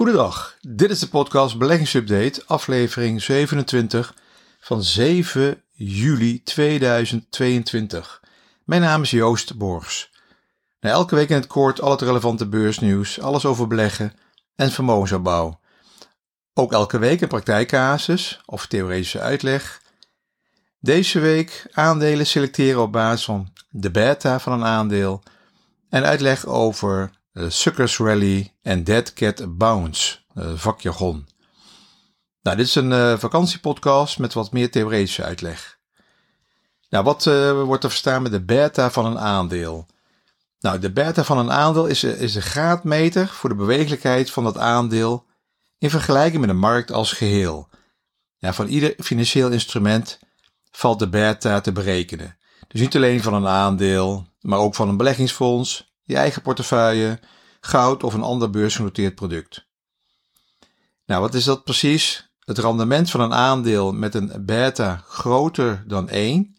Goedendag, dit is de podcast Beleggingsupdate, aflevering 27 van 7 juli 2022. Mijn naam is Joost Borgs. Na elke week in het kort al het relevante beursnieuws, alles over beleggen en vermogensopbouw. Ook elke week een praktijkcasus of theoretische uitleg. Deze week aandelen selecteren op basis van de beta van een aandeel en uitleg over Suckers Rally en Dead Cat Bounce, uh, vakjargon. Nou, dit is een uh, vakantiepodcast met wat meer theoretische uitleg. Nou, wat wordt er verstaan met de beta van een aandeel? Nou, de beta van een aandeel is, is een graadmeter voor de bewegelijkheid van dat aandeel in vergelijking met de markt als geheel. Ja, van ieder financieel instrument valt de beta te berekenen. Dus niet alleen van een aandeel, maar ook van een beleggingsfonds, je eigen portefeuille, goud of een ander beursgenoteerd product. Nou, wat is dat precies? Het rendement van een aandeel met een beta groter dan 1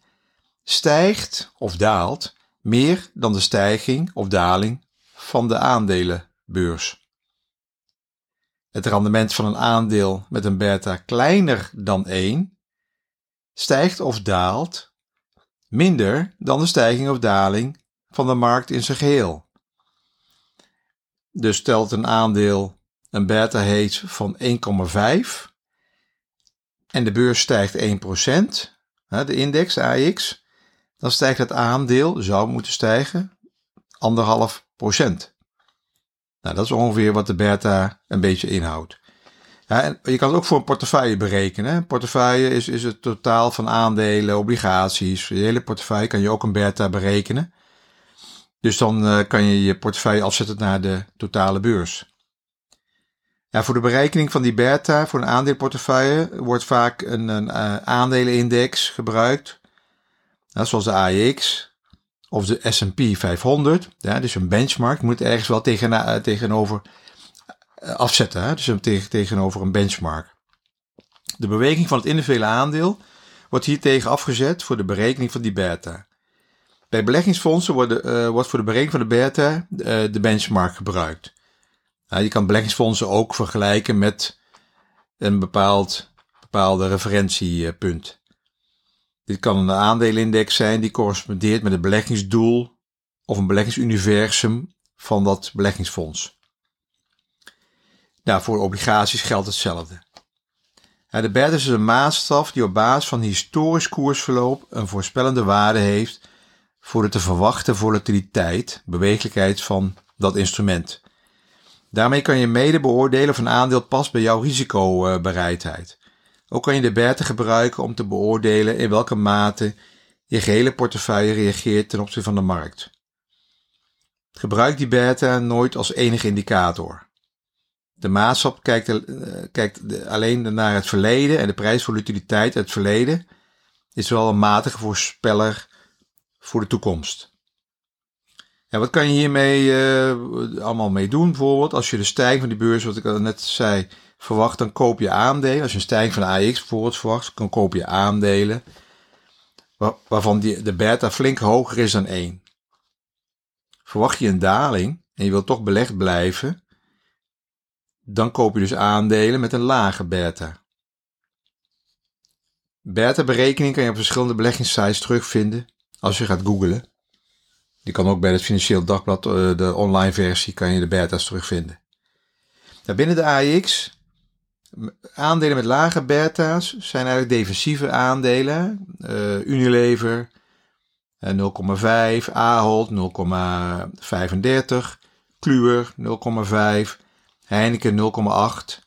stijgt of daalt meer dan de stijging of daling van de aandelenbeurs. Het rendement van een aandeel met een beta kleiner dan 1 stijgt of daalt minder dan de stijging of daling van de markt in zijn geheel. Dus stelt een aandeel een beta heet van 1,5 en de beurs stijgt 1%, de index AX, dan stijgt het aandeel, zou moeten stijgen, 1,5%. Nou, dat is ongeveer wat de beta een beetje inhoudt. En je kan het ook voor een portefeuille berekenen. Een portefeuille is, is het totaal van aandelen, obligaties. Je hele portefeuille kan je ook een beta berekenen. Dus dan uh, kan je je portefeuille afzetten naar de totale beurs. Ja, voor de berekening van die beta voor een aandeelportefeuille wordt vaak een, een uh, aandelenindex gebruikt. Zoals de AEX of de S&P 500. Ja, dus een benchmark moet ergens wel tegen, uh, tegenover afzetten. Hè? Dus tegen, tegenover een benchmark. De beweging van het individuele aandeel wordt hier tegen afgezet voor de berekening van die beta. Bij beleggingsfondsen wordt, uh, wordt voor de berekening van de beta uh, de benchmark gebruikt. Je kan beleggingsfondsen ook vergelijken met een bepaald bepaalde referentiepunt. Dit kan een aandelenindex zijn die correspondeert met het beleggingsdoel of een beleggingsuniversum van dat beleggingsfonds. Voor obligaties geldt hetzelfde. de beta is een maatstaf die op basis van historisch koersverloop een voorspellende waarde heeft voor de te verwachten volatiliteit, bewegelijkheid van dat instrument. Daarmee kan je mede beoordelen of een aandeel past bij jouw risicobereidheid. Ook kan je de beta gebruiken om te beoordelen in welke mate je gehele portefeuille reageert ten opzichte van de markt. Gebruik die beta nooit als enige indicator. De maatstaf kijkt, uh, kijkt alleen naar het verleden en de prijsvolatiliteit uit het verleden is wel een matige voorspeller voor de toekomst. En wat kan je hiermee uh, allemaal mee doen? Bijvoorbeeld, als je de stijging van die beurs, wat ik al net zei, verwacht, dan koop je aandelen. Als je een stijging van de AX bijvoorbeeld verwacht, dan koop je aandelen waar, waarvan die, de beta flink hoger is dan 1. Verwacht je een daling en je wilt toch belegd blijven, dan koop je dus aandelen met een lage beta. Beta-berekening kan je op verschillende beleggingssites terugvinden als je gaat googlen. Je kan ook bij het Financieel Dagblad, eh, de online versie, kan je de beta's terugvinden. Nou, binnen de AX, aandelen met lage beta's zijn eigenlijk defensieve aandelen. Uh, Unilever 0,5, uh, Ahold 0,35, Kluwer 0,5, Heineken 0,8.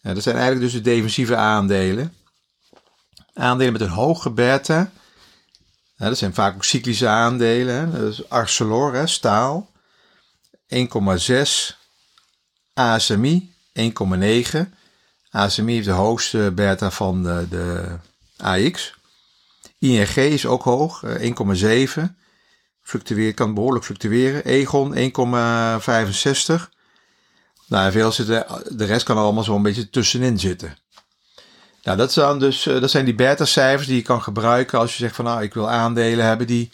dat zijn eigenlijk dus de defensieve aandelen. Aandelen met een hoge beta dat zijn vaak ook cyclische aandelen. Hè. Arcelor, hè, staal. 1,6. ASMI 1,9. ASMI heeft de hoogste beta van de, de AX. ING is ook hoog, 1,7. Eh, Fluctueert, kan behoorlijk fluctueren. Egon 1,65. Nou, veel zitten, de rest kan er allemaal zo een beetje tussenin zitten. Nou, dat zijn dus eh, dat zijn die beta-cijfers die je kan gebruiken als je zegt van nou, ik wil aandelen hebben die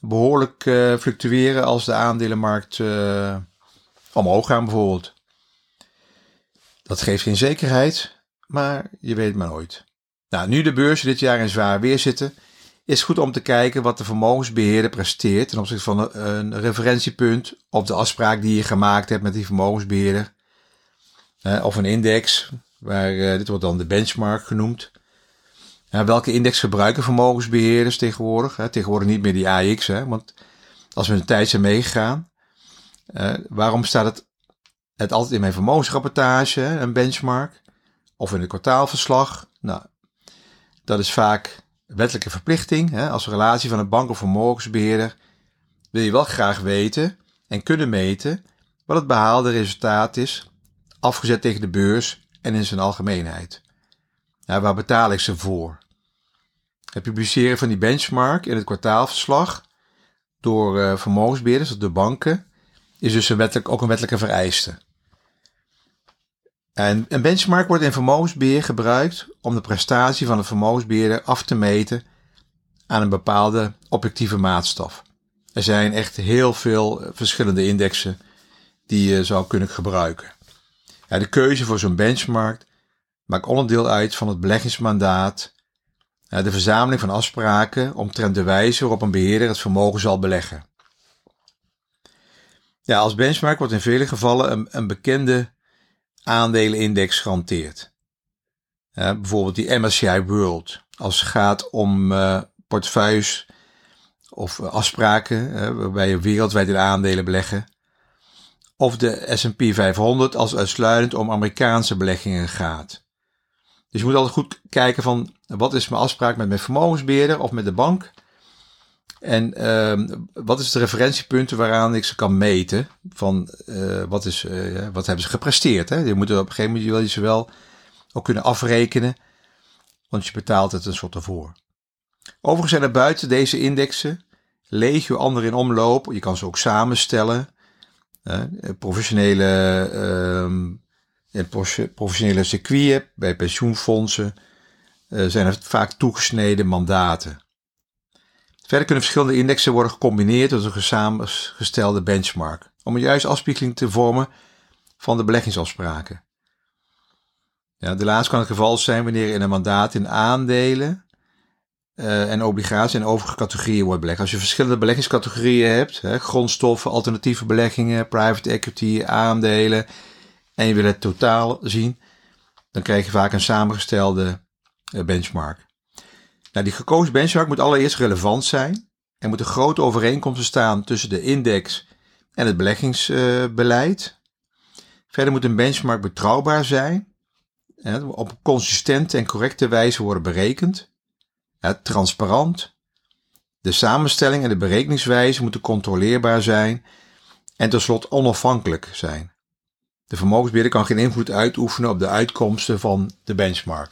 behoorlijk uh, fluctueren als de aandelenmarkt uh, omhoog gaan bijvoorbeeld. Dat geeft geen zekerheid, maar je weet maar nooit. Nou, nu de beurzen dit jaar in zwaar weer zitten, is goed om te kijken wat de vermogensbeheerder presteert ten opzichte van een referentiepunt of de afspraak die je gemaakt hebt met die vermogensbeheerder. Of een index, waar, eh, dit wordt dan de benchmark genoemd. welke index gebruiken vermogensbeheerders tegenwoordig? Tegenwoordig niet meer die AX, hè, want als we een tijd zijn meegegaan, uh, waarom staat het, het altijd in mijn vermogensrapportage, een benchmark, of in het kwartaalverslag? Nou, dat is vaak wettelijke verplichting. Hè? Als relatie van een bank of vermogensbeheerder wil je wel graag weten en kunnen meten wat het behaalde resultaat is, afgezet tegen de beurs en in zijn algemeenheid. Nou, waar betaal ik ze voor? Het publiceren van die benchmark in het kwartaalverslag door uh, vermogensbeheerders of de banken is dus een wettelijk, ook een wettelijke vereiste. En een benchmark wordt in vermogensbeheer gebruikt om de prestatie van de vermogensbeheerder af te meten aan een bepaalde objectieve maatstaf. Er zijn echt heel veel verschillende indexen die je zou kunnen gebruiken. Ja, de keuze voor zo'n benchmark maakt onderdeel uit van het beleggingsmandaat, de verzameling van afspraken omtrent de wijze waarop een beheerder het vermogen zal beleggen. Ja, als benchmark wordt in vele gevallen een, een bekende aandelenindex gehanteerd. bijvoorbeeld die MSCI World. Als het gaat om uh, portefeuilles of afspraken waarbij je wereldwijd in aandelen beleggen. Of de S&P 500 als uitsluitend om Amerikaanse beleggingen gaat. Dus je moet altijd goed kijken van wat is mijn afspraak met mijn vermogensbeheerder of met de bank. En uh, wat is de referentiepunten waaraan ik ze kan meten? Van uh, wat, is, uh, wat hebben ze gepresteerd? Hè? Je moet op een gegeven moment wil je ze wel ook kunnen afrekenen, want je betaalt het een soort ervoor. Overigens zijn er buiten deze indexen legio andere in omloop. Je kan ze ook samenstellen. Professionele, uh, professionele circuiten bij pensioenfondsen uh, zijn er vaak toegesneden mandaten. Verder kunnen verschillende indexen worden gecombineerd tot een samengestelde benchmark, om een juiste afspiegeling te vormen van de beleggingsafspraken. Ja, de laatste kan het geval zijn wanneer in een mandaat in aandelen uh, en obligaties en overige categorieën wordt belegd. Als je verschillende beleggingscategorieën hebt, hè, grondstoffen, alternatieve beleggingen, private equity, aandelen, en je wil het totaal zien, dan krijg je vaak een samengestelde uh, benchmark. Nou, die gekozen benchmark moet allereerst relevant zijn. Er moeten grote overeenkomsten staan tussen de index en het beleggingsbeleid. Verder moet een benchmark betrouwbaar zijn, op consistente en correcte wijze worden berekend, transparant. De samenstelling en de berekeningswijze moeten controleerbaar zijn en tenslotte onafhankelijk zijn. De vermogensbeheerder kan geen invloed uitoefenen op de uitkomsten van de benchmark.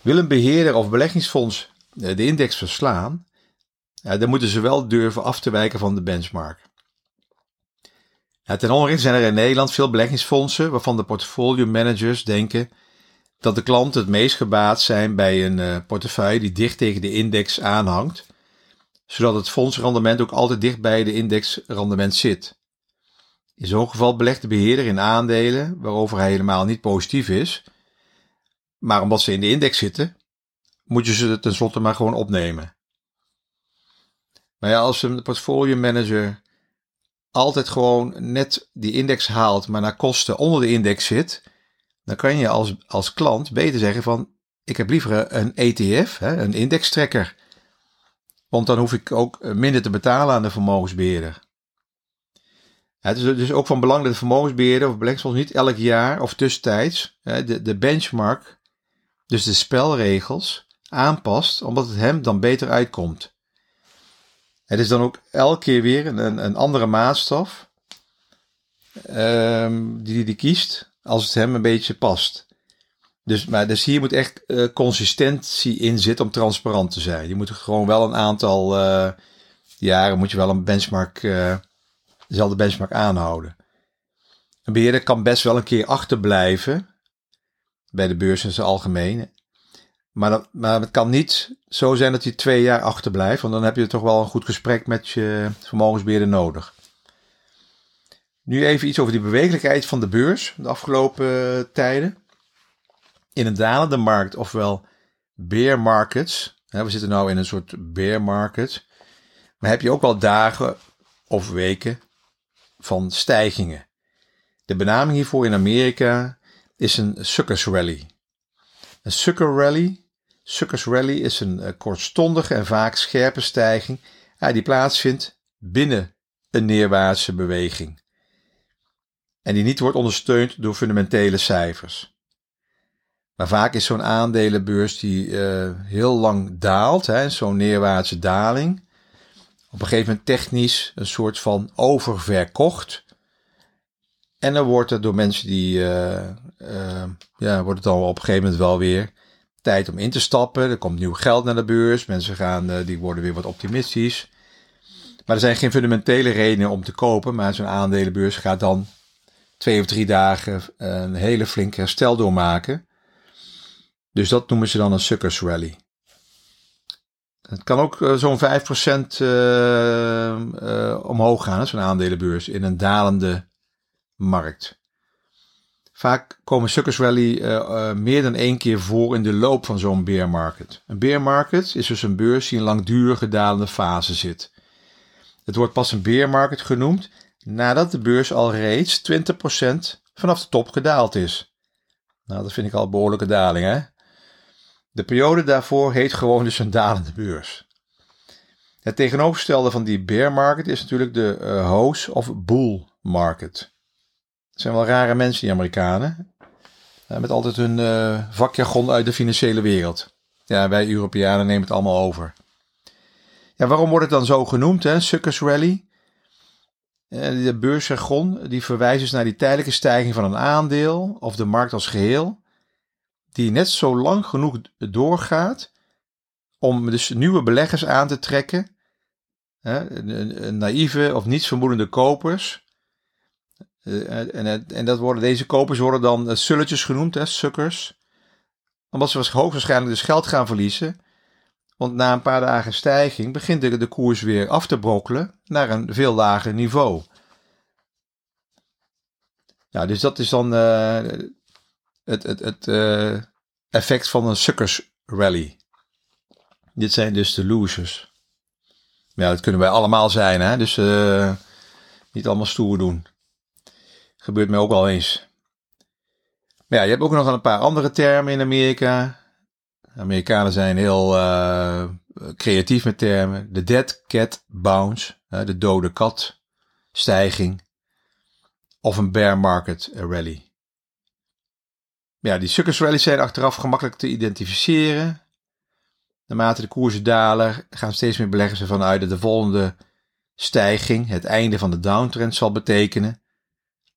Wil een beheerder of beleggingsfonds eh, de index verslaan, dan moeten ze wel durven af te wijken van de benchmark. ten onrechte zijn er in Nederland veel beleggingsfondsen waarvan de portfolio managers denken dat de klanten het meest gebaat zijn bij een eh, portefeuille die dicht tegen de index aanhangt, zodat het fondsrendement ook altijd dicht bij de indexrendement zit. In zo'n geval belegt de beheerder in aandelen waarover hij helemaal niet positief is, maar omdat ze in de index zitten, moet je ze tenslotte maar gewoon opnemen. Maar ja, als een portfolio manager altijd gewoon net die index haalt, maar naar kosten onder de index zit, dan kan je als, als klant beter zeggen van, ik heb liever een ETF, hè, een indextrekker. Want dan hoef ik ook minder te betalen aan de vermogensbeheerder. Het is dus ook van belang dat de vermogensbeheerder of beleggingsfonds niet elk jaar of tussentijds de, de benchmark dus de spelregels aanpast, omdat het hem dan beter uitkomt. Het is dan ook elke keer weer een, een andere maatstaf um, die hij kiest, als het hem een beetje past. Dus, maar, dus hier moet echt uh, consistentie in zitten om transparant te zijn. Je moet gewoon wel een aantal uh, jaren moet je wel een benchmark, uh, dezelfde benchmark aanhouden. Een beheerder kan best wel een keer achterblijven bij de beurs in zijn algemeen. Maar, dat, maar het kan niet zo zijn dat hij twee jaar achterblijft, want dan heb je toch wel een goed gesprek met je vermogensbeheerder nodig. Nu even iets over die bewegelijkheid van de beurs de afgelopen tijden. In een dalende markt, ofwel bear markets. we zitten nu in een soort bear market. Maar heb je ook wel dagen of weken van stijgingen. De benaming hiervoor in Amerika is een suckers rally. Een sucker rally, suckers rally is een eh, kortstondige en vaak scherpe stijging die plaatsvindt binnen een neerwaartse beweging. En die niet wordt ondersteund door fundamentele cijfers. Maar vaak is zo'n aandelenbeurs die uh, heel lang daalt, zo'n neerwaartse daling, op een gegeven moment technisch een soort van oververkocht. En dan wordt het door mensen die, uh, uh, ja, wordt het dan op een gegeven moment wel weer tijd om in te stappen. Er komt nieuw geld naar de beurs. Mensen gaan, die worden weer wat optimistisch. Maar er zijn geen fundamentele redenen om te kopen. Maar zo'n aandelenbeurs gaat dan twee of drie dagen een hele flinke herstel doormaken. Dus dat noemen ze dan een suckers rally. Het kan ook uh, zo'n 5% uh, uh, omhoog gaan, zo'n aandelenbeurs, in een dalende markt. Vaak komen suckers rally meer dan één keer voor in de loop van zo'n bear market. Een bear market is dus een beurs die in langdurige dalende fase zit. Het wordt pas een bear market genoemd nadat de beurs al reeds 20% vanaf de top gedaald is. Nou, dat vind ik al een behoorlijke daling, hè? De periode daarvoor heet gewoon dus een dalende beurs. Het tegenovergestelde van die bear market is natuurlijk de uh, hose of bull market. Het zijn wel rare mensen, die Amerikanen. Uh, met altijd hun uh, vakjargon uit de financiële wereld. Ja, wij Europeanen nemen het allemaal over. Ja, waarom wordt het dan zo genoemd, hè? Suckers Rally? De beursjargon die verwijst dus naar die tijdelijke stijging van een aandeel of de markt als geheel die net zo lang genoeg doorgaat om dus nieuwe beleggers aan te trekken, naïeve of niets vermoedende kopers. Eh, en, dat worden, deze kopers worden dan sulletjes genoemd, hè, suckers. Omdat ze hoogstwaarschijnlijk dus geld gaan verliezen. Want na een paar dagen stijging begint de, koers weer af te brokkelen naar een veel lager niveau. Ja, dus dat is dan uh, het, het, het uh, effect van een suckers rally. Dit zijn dus de losers. Ja, dat kunnen wij allemaal zijn, hè? dus uh, niet allemaal stoer doen. Gebeurt mij ook wel eens. Maar ja, je hebt ook nog een paar andere termen in Amerika. Amerikanen zijn heel uh, creatief met termen. De dead cat bounce, de dode kat stijging. Of een bear market rally. Ja, die suckers rallies zijn achteraf gemakkelijk te identificeren. Naarmate de koersen dalen, gaan steeds meer beleggers ervan uit dat de volgende stijging het einde van de downtrend zal betekenen.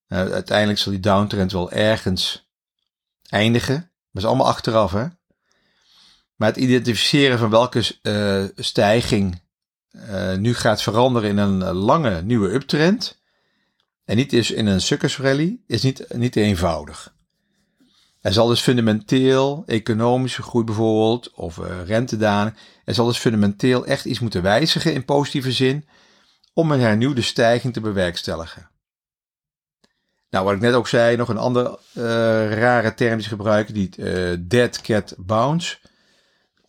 Uh, uiteindelijk zal die downtrend wel ergens eindigen. Maar dat is allemaal achteraf, hè? Maar het identificeren van welke uh, stijging uh, nu gaat veranderen in een lange nieuwe uptrend. En niet is in een suckers rally, is niet, niet eenvoudig. Er zal dus fundamenteel economische groei bijvoorbeeld, of uh, rentedaling, er zal dus fundamenteel echt iets moeten wijzigen in positieve zin om een hernieuwde stijging te bewerkstelligen. Nou, wat ik net ook zei, nog een andere rare term die ze gebruiken, die uh, dead cat bounce.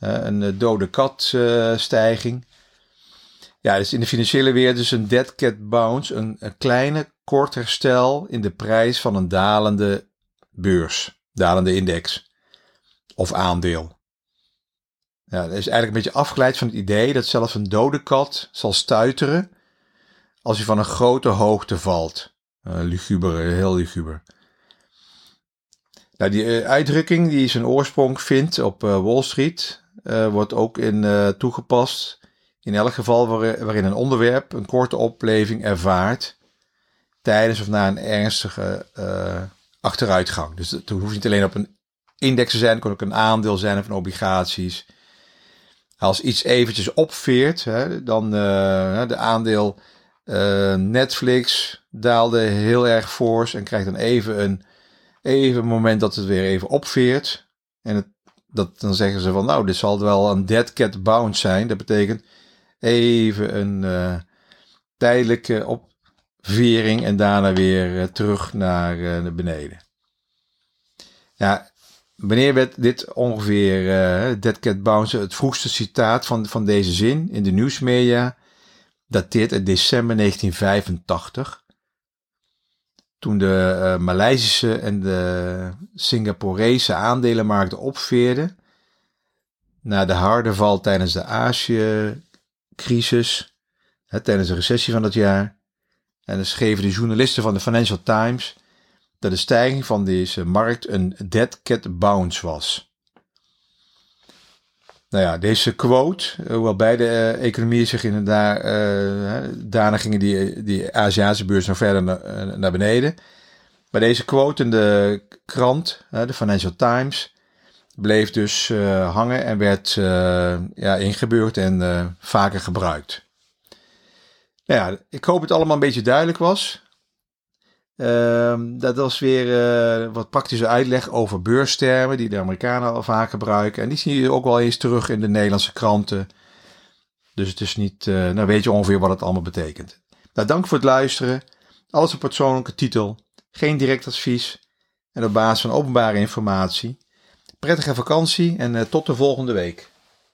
Een dode kat stijging. Ja, dus in de financiële wereld is een dead cat bounce een, een kleine, kort herstel in de prijs van een dalende beurs dalende index of aandeel. Ja, dat is eigenlijk een beetje afgeleid van het idee dat zelfs een dode kat zal stuiteren als hij van een grote hoogte valt. Uh, luguber, heel luguber. Nou, die uitdrukking die zijn oorsprong vindt op Wall Street, wordt ook in toegepast. In elk geval waarin een onderwerp een korte opleving ervaart tijdens of na een ernstige achteruitgang. Dus het hoeft niet alleen op een index te zijn, het kan ook een aandeel zijn een obligaties. Als iets eventjes opveert, hè, dan de aandeel Netflix daalde heel erg fors en krijgt dan even een, even een moment dat het weer even opveert. En het, dat, dan zeggen ze van nou, dit zal wel een dead cat bounce zijn. Dat betekent even een uh, tijdelijke op, vering en daarna weer terug naar, naar beneden. Ja, wanneer werd dit ongeveer, Dead Cat Bounce, het vroegste citaat van, van deze zin in de nieuwsmedia, dateert uit december 1985 toen de uh, Maleisische en de Singaporese aandelenmarkten opveerden na de harde val tijdens de Azië-crisis, tijdens de recessie van dat jaar. En dan schreven de journalisten van de Financial Times dat de stijging van deze markt een dead cat bounce was. Nou ja, deze quote, hoewel beide uh, economieën zich inderdaad, uh, daarna gingen die, die Aziatische beurs nog verder naar, naar beneden. Maar deze quote in de krant, de Financial Times, bleef dus hangen en werd ja, ingebeurd en vaker gebruikt. Nou ja, ik hoop het allemaal een beetje duidelijk was. Ehm, dat was weer uh, wat praktische uitleg over beurstermen die de Amerikanen al vaak gebruiken. En die zie je ook wel eens terug in de Nederlandse kranten. Dus het is niet, uh, nou weet je ongeveer wat het allemaal betekent. Nou, dank voor het luisteren. Alles op persoonlijke titel. Geen direct advies. En op basis van openbare informatie. Prettige vakantie en uh, tot de volgende week.